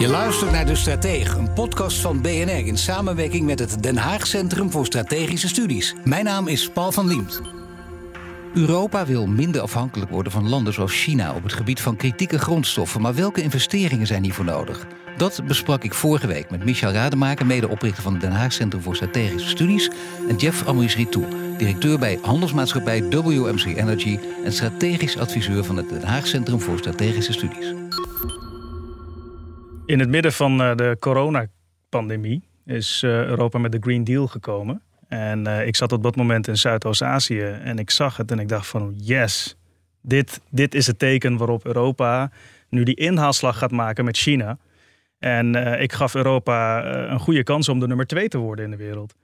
Je luistert naar De Stratege, een podcast van BNR in samenwerking met het Den Haag Centrum voor Strategische Studies. Mijn naam is Paul van Liemt. Europa wil minder afhankelijk worden van landen zoals China op het gebied van kritieke grondstoffen. Maar welke investeringen zijn hiervoor nodig? Dat besprak ik vorige week met Michel Rademaker, medeoprichter van het Den Haag Centrum voor Strategische Studies, en Jeff Amois Ritou, directeur bij handelsmaatschappij WMC Energy en strategisch adviseur van het Den Haag Centrum voor Strategische Studies in het midden van uh, de coronapandemie is uh, Europa met de Green Deal gekomen. En uh, ik zat op dat moment in Zuidoost-Azië en ik zag het en ik dacht van yes, dit, dit is het teken waarop Europa nu die inhaalslag gaat maken met China. En ik gaf Europa een goede kans om de nummer twee te worden in de wereld.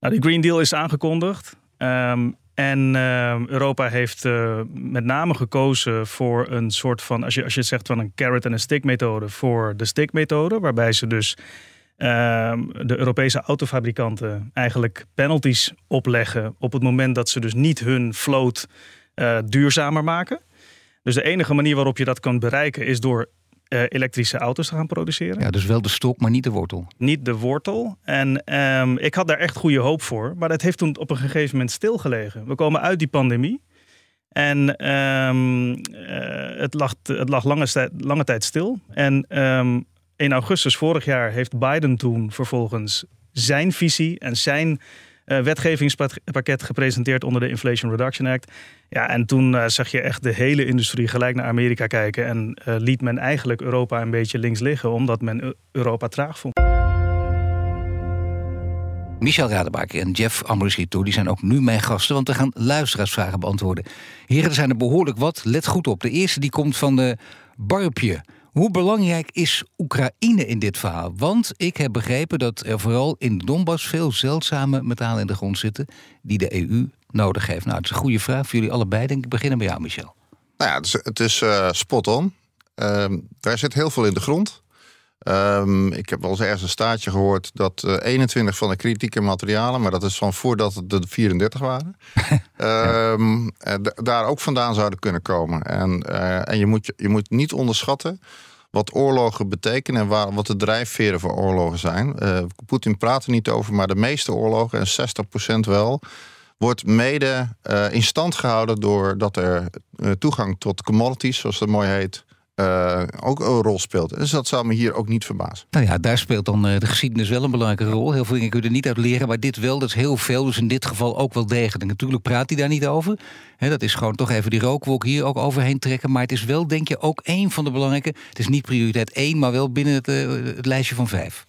Nou, die Green Deal is aangekondigd. Um, en uh, Europa heeft uh, met name gekozen voor een soort van, als je, als je zegt van een carrot en een stick methode, voor de stick methode, waarbij ze dus uh, de Europese autofabrikanten eigenlijk penalties opleggen op het moment dat ze dus niet hun vloot uh, duurzamer maken. Dus de enige manier waarop je dat kan bereiken is door uh, elektrische auto's te gaan produceren. Ja, dus wel de stok, maar niet de wortel. Niet de wortel. En um, ik had daar echt goede hoop voor. Maar dat heeft toen op een gegeven moment stilgelegen. We komen uit die pandemie. En um, uh, het lag, het lag lange, lange tijd stil. En um, in augustus vorig jaar heeft Biden toen vervolgens zijn visie en zijn uh, wetgevingspakket gepresenteerd onder de Inflation Reduction Act. Ja, en toen uh, zag je echt de hele industrie gelijk naar Amerika kijken. En uh, liet men eigenlijk Europa een beetje links liggen, omdat men Europa traag vond. Michel Radebaker en Jeff Amorosito die zijn ook nu mijn gasten, want we gaan luisteraarsvragen beantwoorden. Heren, er zijn er behoorlijk wat. Let goed op. De eerste die komt van de Barpje. Hoe belangrijk is Oekraïne in dit verhaal? Want ik heb begrepen dat er vooral in Donbass veel zeldzame metalen in de grond zitten die de EU nodig heeft. Nou, het is een goede vraag voor jullie allebei. Denk ik beginnen bij jou, Michel. Nou ja, het is, het is uh, spot on. Uh, daar zit heel veel in de grond. Um, ik heb wel eens ergens een staartje gehoord dat uh, 21 van de kritieke materialen, maar dat is van voordat het de 34 waren, um, daar ook vandaan zouden kunnen komen. En, uh, en je, moet, je moet niet onderschatten wat oorlogen betekenen en waar, wat de drijfveren voor oorlogen zijn. Uh, Poetin praat er niet over, maar de meeste oorlogen, en 60% wel, wordt mede in stand gehouden doordat er toegang tot commodities, zoals dat mooi heet, uh, ook een rol speelt. Dus dat zou me hier ook niet verbazen. Nou ja, daar speelt dan uh, de geschiedenis wel een belangrijke rol. Heel veel dingen kun je er niet uit leren, maar dit wel, dat is heel veel. Dus in dit geval ook wel degelijk. Natuurlijk praat hij daar niet over. He, dat is gewoon toch even die rookwolk hier ook overheen trekken. Maar het is wel, denk je, ook één van de belangrijke. Het is niet prioriteit één, maar wel binnen het, uh, het lijstje van vijf.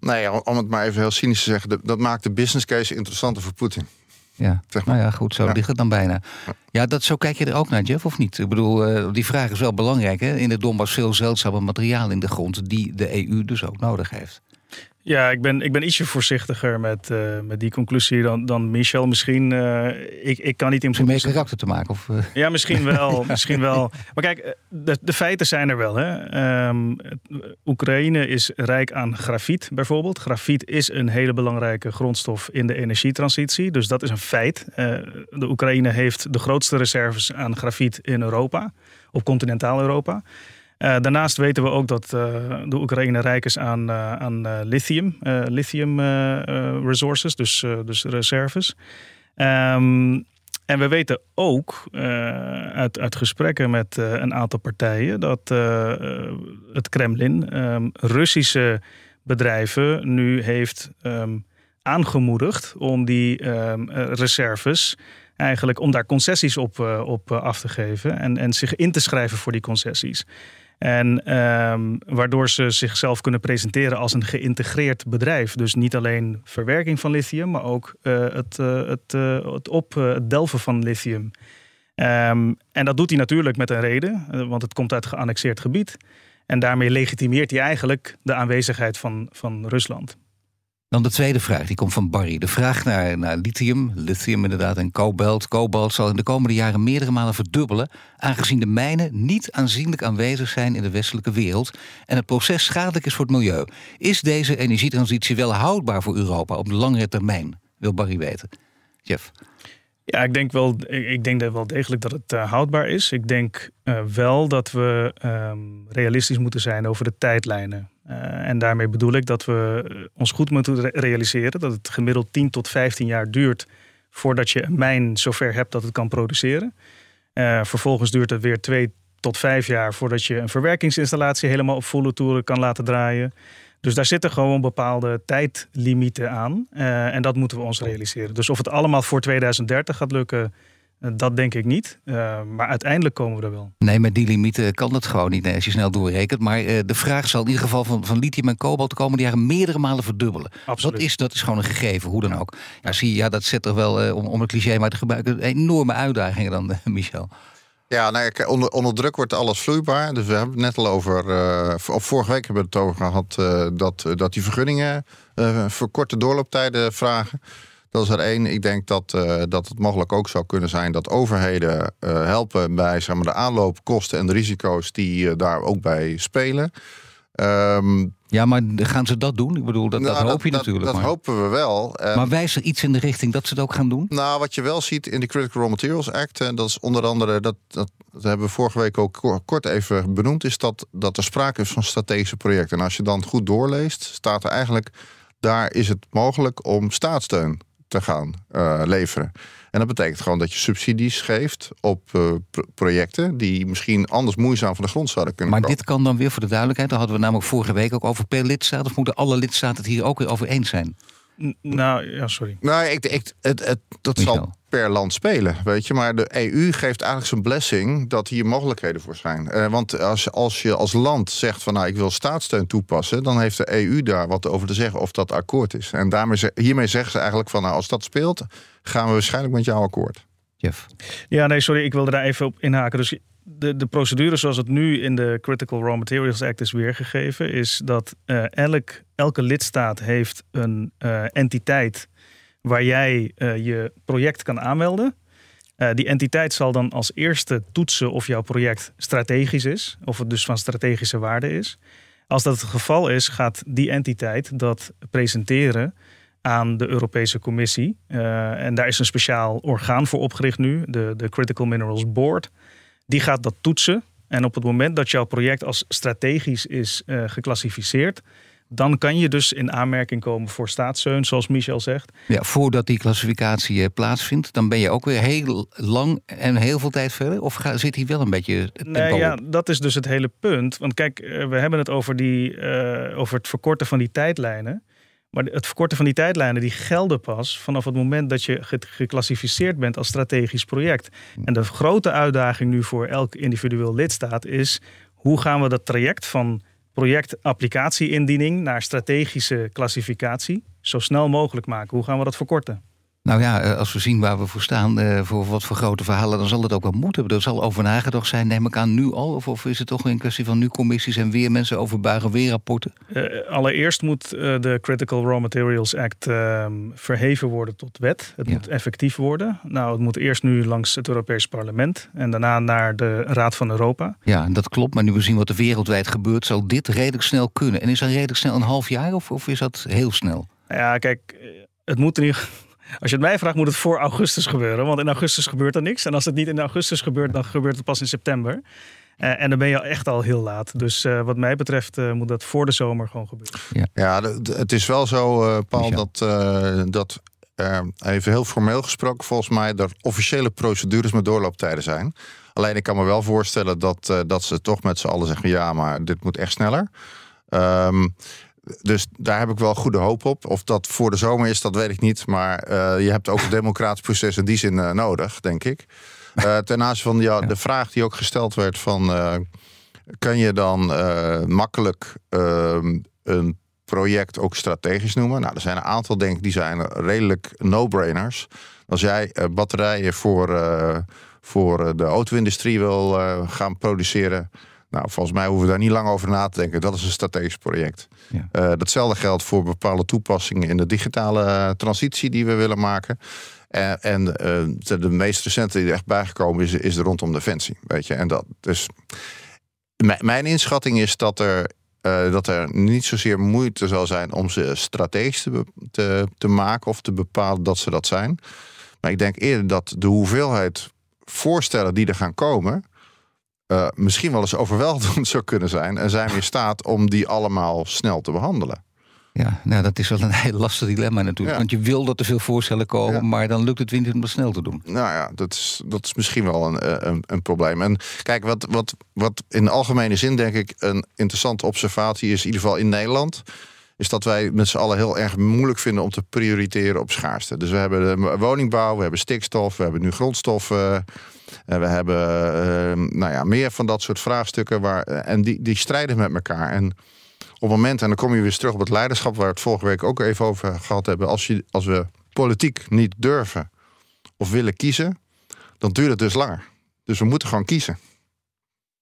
Nee, om het maar even heel cynisch te zeggen, dat maakt de business case interessanter voor Poetin. Ja, zeg maar. nou ja, goed, zo ja. ligt het dan bijna. Ja, dat, zo kijk je er ook naar, Jeff, of niet? Ik bedoel, uh, die vraag is wel belangrijk. Hè? In de Donbass veel zeldzame materiaal in de grond... die de EU dus ook nodig heeft. Ja, ik ben, ik ben ietsje voorzichtiger met, uh, met die conclusie dan, dan Michel. Misschien, uh, ik, ik kan niet in meer karakter te maken? Of, uh... Ja, misschien wel. misschien wel. Maar kijk, de, de feiten zijn er wel. Hè. Um, Oekraïne is rijk aan grafiet bijvoorbeeld. Grafiet is een hele belangrijke grondstof in de energietransitie. Dus dat is een feit. de Oekraïne heeft de grootste reserves aan grafiet in Europa. Op continentaal Europa. Uh, daarnaast weten we ook dat uh, de Oekraïne rijk is aan, uh, aan lithium, lithium resources, dus, dus reserves. Um, en we weten ook uit, uit gesprekken met een aantal partijen dat het Kremlin um, Russische bedrijven nu heeft um, aangemoedigd om die reserves eigenlijk om daar concessies op, op af te geven en, en zich in te schrijven voor die concessies. En um, waardoor ze zichzelf kunnen presenteren als een geïntegreerd bedrijf. Dus niet alleen verwerking van lithium, maar ook uh, het, uh, het, uh, het op het delven van lithium. Um, en dat doet hij natuurlijk met een reden, want het komt uit geannexeerd gebied. En daarmee legitimeert hij eigenlijk de aanwezigheid van, van Rusland. Dan de tweede vraag, die komt van Barry. De vraag naar, naar lithium, lithium inderdaad, en kobalt. Kobalt zal in de komende jaren meerdere malen verdubbelen, aangezien de mijnen niet aanzienlijk aanwezig zijn in de westelijke wereld en het proces schadelijk is voor het milieu. Is deze energietransitie wel houdbaar voor Europa op de langere termijn? Wil Barry weten. Jeff. Ja, ik denk wel, ik denk wel degelijk dat het uh, houdbaar is. Ik denk uh, wel dat we um, realistisch moeten zijn over de tijdlijnen. Uh, en daarmee bedoel ik dat we ons goed moeten realiseren dat het gemiddeld 10 tot 15 jaar duurt voordat je een mijn zover hebt dat het kan produceren. vervolgens duurt het weer 2 tot 5 jaar voordat je een verwerkingsinstallatie helemaal op volle toeren kan laten draaien. Dus daar zitten gewoon bepaalde tijdlimieten aan. Uh, en dat moeten we ons realiseren. Dus of het allemaal voor 2030 gaat lukken, uh, dat denk ik niet. Uh, maar uiteindelijk komen we er wel. Nee, met die limieten kan het gewoon niet nee, als je snel doorrekent. Maar de vraag zal in ieder geval van, van lithium en kobalt de komende jaren meerdere malen verdubbelen. Absoluut. Dat is, dat is gewoon een gegeven, hoe dan ook. Ja, zie je, ja, dat zet toch wel, om, om het cliché maar te gebruiken, enorme uitdagingen dan, Michel. Ja, nou, onder, onder druk wordt alles vloeibaar. Dus we hebben het net al over. Uh, vorige week hebben we het over gehad uh, dat, dat die vergunningen uh, voor korte doorlooptijden vragen. Dat is er één. Ik denk dat, dat het mogelijk ook zou kunnen zijn dat overheden helpen bij zeg maar, de aanloopkosten en de risico's die daar ook bij spelen. Um, ja, maar gaan ze dat doen? Ik bedoel, dat, nou, dat hoop je dat, natuurlijk. Dat, maar. hopen we wel. En maar wijst er iets in de richting dat ze het ook gaan doen? Nou, wat je wel ziet in de Critical Raw Materials Act, en dat is onder andere, dat, dat, dat hebben we vorige week ook kort even benoemd, is dat, dat er sprake is van strategische projecten. En als je dan goed doorleest, staat er eigenlijk, daar is het mogelijk om staatssteun te gaan uh, leveren. En dat betekent gewoon dat je subsidies geeft op uh, projecten die misschien anders moeizaam van de grond zouden kunnen maar komen. dit kan dan weer voor de duidelijkheid, daar hadden we namelijk vorige week ook over per lidstaat, of moeten alle lidstaten het hier ook weer over eens zijn? Nou, ja, sorry. Nou, ik, ik, het, het, dat Michel. zal per land spelen, weet je. Maar de EU geeft eigenlijk zijn blessing dat hier mogelijkheden voor zijn. Uh, want als, als je als land zegt van nou, ik wil staatssteun toepassen... dan heeft de EU daar wat over te zeggen of dat akkoord is. En daarmee, hiermee zeggen ze eigenlijk van nou, als dat speelt... gaan we waarschijnlijk met jou akkoord. Jeff. Ja, nee, sorry, ik wilde daar even op inhaken. Dus de, de procedure zoals het nu in de Critical Raw Materials Act is weergegeven... is dat uh, elk, elke lidstaat heeft een uh, entiteit waar jij uh, je project kan aanmelden. Die entiteit zal dan als eerste toetsen of jouw project strategisch is, of het dus van strategische waarde is. Als dat het geval is, gaat die entiteit dat presenteren aan de Europese Commissie. En daar is een speciaal orgaan voor opgericht nu, de, de Critical Minerals Board. Die gaat dat toetsen. En op het moment dat jouw project als strategisch is geclassificeerd, dan kan je dus in aanmerking komen voor staatssteun, zoals Michel zegt. Ja, voordat die klassificatie uh, plaatsvindt, dan ben je ook weer heel lang en heel veel tijd verder? Of ga, zit hier wel een beetje nee, ja, dat is dus het hele punt. Want kijk, uh, we hebben het over, die, over het verkorten van die tijdlijnen. Maar het verkorten van die tijdlijnen die gelden pas vanaf het moment dat je geclassificeerd bent als strategisch project. En de grote uitdaging nu voor elk individueel lidstaat is hoe gaan we dat traject van project-applicatie-indiening naar strategische klassificatie zo snel mogelijk maken. Hoe gaan we dat verkorten? Nou ja, als we zien waar we voor staan, uh, voor wat voor grote verhalen, dan zal het ook wel moeten. Er zal over nagedacht zijn, neem ik aan, nu al? Of, of is het toch een kwestie van nu commissies en weer mensen overbuigen, weer rapporten? Uh, allereerst moet uh, de Critical Raw Materials Act verheven worden tot wet. Het ja. moet effectief worden. Nou, het moet eerst nu langs het Europees Parlement en daarna naar de Raad van Europa. Ja, dat klopt. Maar nu we zien wat er wereldwijd gebeurt, zal dit redelijk snel kunnen. En is dat redelijk snel een half jaar of, of is dat heel snel? Ja, kijk, het moet in ieder geval als je het mij vraagt, moet het voor augustus gebeuren. Want in augustus gebeurt er niks. En als het niet in augustus gebeurt, dan gebeurt het pas in september. Uh, en dan ben je echt al heel laat. Dus uh, wat mij betreft uh, moet dat voor de zomer gewoon gebeuren. Ja, ja het is wel zo, Paul, dat, dat even heel formeel gesproken volgens mij er officiële procedures met doorlooptijden zijn. Alleen ik kan me wel voorstellen dat, dat ze toch met z'n allen zeggen: ja, maar dit moet echt sneller. Um, dus daar heb ik wel goede hoop op. Of dat voor de zomer is, dat weet ik niet. Maar uh, je hebt ook een democratisch proces in die zin uh, nodig, denk ik. Uh, ten aanzien van ja, de vraag die ook gesteld werd van... kan je dan makkelijk ehm, een project ook strategisch noemen? Nou, er zijn een aantal, denk ik, die zijn redelijk no-brainers. Als jij batterijen voor, voor de auto-industrie wil gaan produceren Nou, volgens mij hoeven we daar niet lang over na te denken. Dat is een strategisch project. Ja. Uh, datzelfde geldt voor bepaalde toepassingen in de digitale transitie die we willen maken. En, en uh, de meest recente die er echt bijgekomen is, is rondom defensie. Weet je, en dat dus. Mijn inschatting is dat er dat er niet zozeer moeite zal zijn om ze strategisch te, te, te, maken of te bepalen dat ze dat zijn. Maar ik denk eerder dat de hoeveelheid voorstellen die er gaan komen. Uh, misschien wel eens overweldigend zou kunnen zijn. En zijn we in staat om die allemaal snel te behandelen. Ja, nou dat is wel een heel lastig dilemma natuurlijk. Ja. Want je wil dat er veel voorstellen komen, ja. maar dan lukt het niet om dat snel te doen. Nou ja, dat is, dat is misschien wel een, een, een probleem. En kijk, wat, wat, wat in de algemene zin denk ik een interessante observatie is, in ieder geval in Nederland, is dat wij met z'n allen heel erg moeilijk vinden om te prioriteren op schaarste. Dus we hebben woningbouw, we hebben stikstof, we hebben nu grondstoffen. En we hebben uh, nou ja, meer van dat soort vraagstukken. Waar, en die, die strijden met elkaar. En op het moment, en dan kom je weer terug op het leiderschap, waar we het vorige week ook even over gehad hebben. Als, je, als we politiek niet durven of willen kiezen, dan duurt het dus langer. Dus we moeten gewoon kiezen.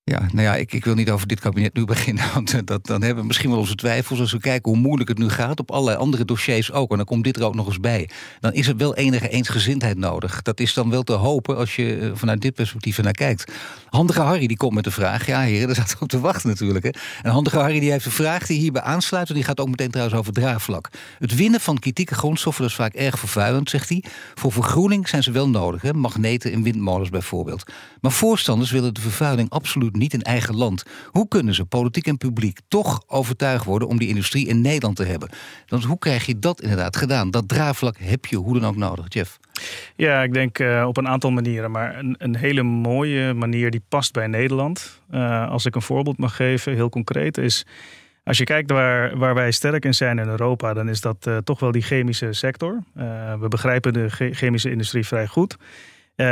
Ja, nou ja, ik, ik wil niet over dit kabinet nu beginnen. Want dat, dan hebben we misschien wel onze twijfels. Als we kijken hoe moeilijk het nu gaat. Op allerlei andere dossiers ook. En dan komt dit er ook nog eens bij. Dan is er wel enige eensgezindheid nodig. Dat is dan wel te hopen als je vanuit dit perspectief naar kijkt. Handige Harry die komt met de vraag. Ja, heren, daar we op te wachten natuurlijk. Hè. En Handige Harry die heeft een vraag die hierbij aansluit. En die gaat ook meteen trouwens over draagvlak. Het winnen van kritieke grondstoffen is vaak erg vervuilend, zegt hij. Voor vergroening zijn ze wel nodig. Hè. Magneten in windmolens bijvoorbeeld. Maar voorstanders willen de vervuiling absoluut niet in eigen land. Hoe kunnen ze, politiek en publiek, toch overtuigd worden om die industrie in Nederland te hebben? Want hoe krijg je dat inderdaad gedaan? Dat draagvlak heb je hoe dan ook nodig, Jeff. Ja, ik denk uh, op een aantal manieren. Maar een, een, hele mooie manier die past bij Nederland. Uh, als ik een voorbeeld mag geven, heel concreet, is. Als je kijkt waar, waar wij sterk in zijn in Europa, dan is dat uh, toch wel die chemische sector. we begrijpen de chemische industrie vrij goed.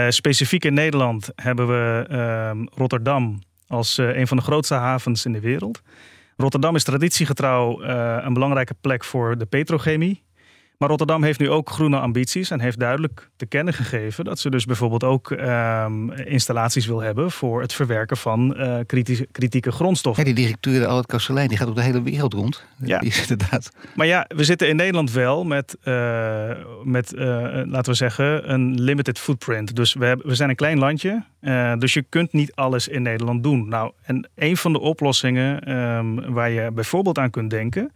specifiek in Nederland hebben we ehm, Rotterdam als uh, een van de grootste havens in de wereld. Rotterdam is traditiegetrouw uh, een belangrijke plek voor de petrochemie. Maar Rotterdam heeft nu ook groene ambities en heeft duidelijk te kennen gegeven dat ze dus bijvoorbeeld ook um, installaties wil hebben voor het verwerken van uh, kritische, kritieke grondstoffen. Ja, die directeur Albert Kastelein die gaat op de hele wereld rond. Ja. Die is inderdaad. Maar ja, we zitten in Nederland wel met, uh, met uh, laten we zeggen, een limited footprint. Dus we, hebben, we zijn een klein landje, dus je kunt niet alles in Nederland doen. Nou, en een van de oplossingen um, waar je bijvoorbeeld aan kunt denken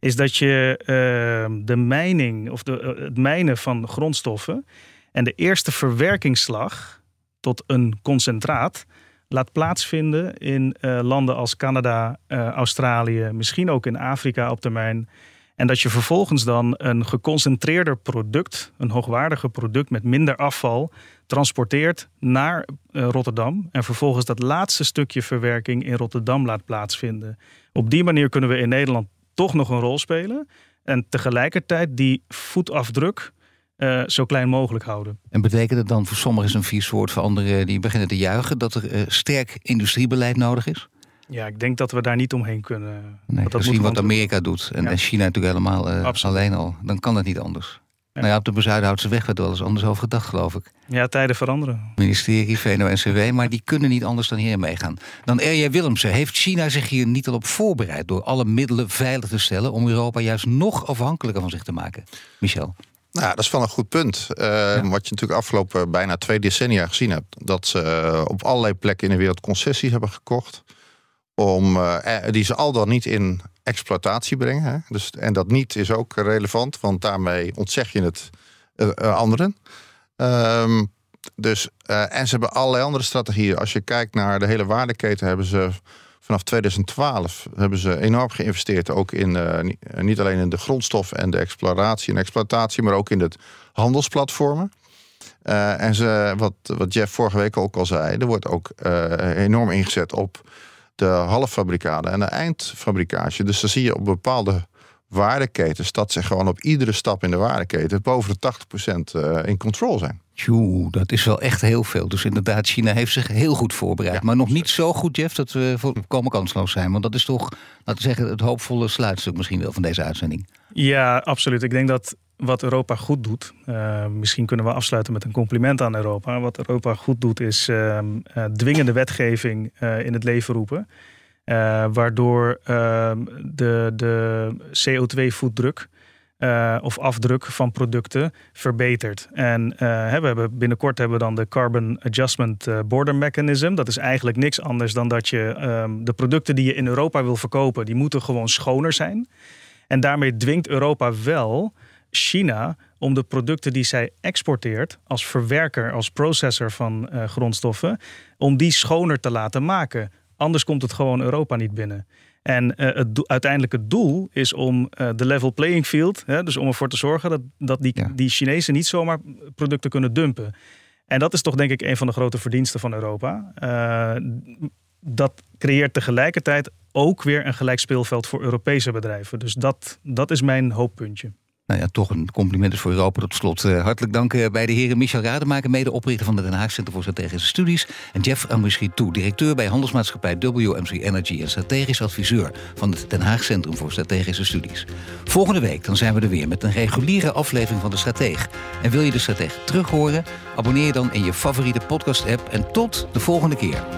is dat je uh, de mijning of de, uh, het mijnen van grondstoffen en de eerste verwerkingsslag tot een concentraat laat plaatsvinden in uh, landen als Canada, Australië, misschien ook in Afrika op termijn. En dat je vervolgens dan een geconcentreerder product, een hoogwaardige product met minder afval, transporteert naar Rotterdam. En vervolgens dat laatste stukje verwerking in Rotterdam laat plaatsvinden. Op die manier kunnen we in Nederland toch nog een rol spelen. En tegelijkertijd die voetafdruk uh, zo klein mogelijk houden. En betekent het dan voor sommigen een vies woord, voor anderen die beginnen te juichen, dat er uh, sterk industriebeleid nodig is? Ja, ik denk dat we daar niet omheen kunnen. Nee, dat gezien wat Amerika doet en, ja. en China natuurlijk helemaal uh, alleen al, dan kan het niet anders. Ja. Nou ja, op de Bezuidenhoutse weg werd wel eens anders over gedacht, geloof ik. Ja, tijden veranderen. Ministerie, VNO-NCW, maar die kunnen niet anders dan hier meegaan. Dan R.J. Willemsen, heeft China zich hier niet al op voorbereid... door alle middelen veilig te stellen... om Europa juist nog afhankelijker van zich te maken? Michel? Nou, dat is wel een goed punt. Uh, ja. Wat je natuurlijk afgelopen bijna twee decennia gezien hebt. Dat ze uh, op allerlei plekken in de wereld concessies hebben gekocht. Om, uh, die ze al dan niet in exploitatie brengen. Hè? Dus, en dat niet is ook relevant, want daarmee ontzeg je het uh, anderen. Um, dus, en ze hebben allerlei andere strategieën. Als je kijkt naar de hele waardeketen, hebben ze vanaf 2012 hebben ze enorm geïnvesteerd. Ook in niet alleen in de grondstof en de exploratie en exploitatie, maar ook in het handelsplatformen. En ze, wat, wat Jeff vorige week ook al zei, er wordt ook enorm ingezet op de halffabrikaten en de eindfabricage. Dus dan zie je op bepaalde waardeketens dat ze gewoon op iedere stap in de waardeketen boven de 80% in control zijn. Tjoe, dat is wel echt heel veel. Dus inderdaad, China heeft zich heel goed voorbereid. Ja, maar nog niet zo goed, Jeff, dat we volkomen kansloos zijn. Want dat is toch, laten we zeggen, het hoopvolle sluitstuk misschien wel van deze uitzending. Ja, absoluut. Ik denk dat wat Europa goed doet. Uh, misschien kunnen we afsluiten met een compliment aan Europa. Wat Europa goed doet is uh, dwingende wetgeving in het leven roepen. waardoor ehm, de, de CO2-voetdruk uh, of afdruk van producten verbetert. En we hebben binnenkort hebben we dan de Carbon Adjustment eh, Border Mechanism. Dat is eigenlijk niks anders dan dat je um, de producten die je in Europa wil verkopen, die moeten gewoon schoner zijn. En daarmee dwingt Europa wel China om de producten die zij exporteert als verwerker, als processor van uh, grondstoffen, om die schoner te laten maken. Anders komt het gewoon Europa niet binnen. En uh, het uiteindelijk het doel is om uh, de level playing field, hè, dus om ervoor te zorgen dat, dat die, ja. die Chinezen niet zomaar producten kunnen dumpen. En dat is toch denk ik een van de grote verdiensten van Europa. Dat creëert tegelijkertijd ook weer een gelijk speelveld voor Europese bedrijven. Dus dat, dat is mijn hooppuntje. Nou ja, toch een compliment is voor Europa. Tot slot uh, hartelijk dank uh, bij de heren Michel Rademaker, medeoprichter van het Den Haag Centrum voor Strategische Studies. En Jeff Amrischitou, directeur bij handelsmaatschappij WMC Energy en strategisch adviseur van het Den Haag Centrum voor Strategische Studies. Volgende week dan zijn we er weer met een reguliere aflevering van de Strateeg. En wil je de Strateeg terug horen? Abonneer je dan in je favoriete podcast-app. En tot de volgende keer.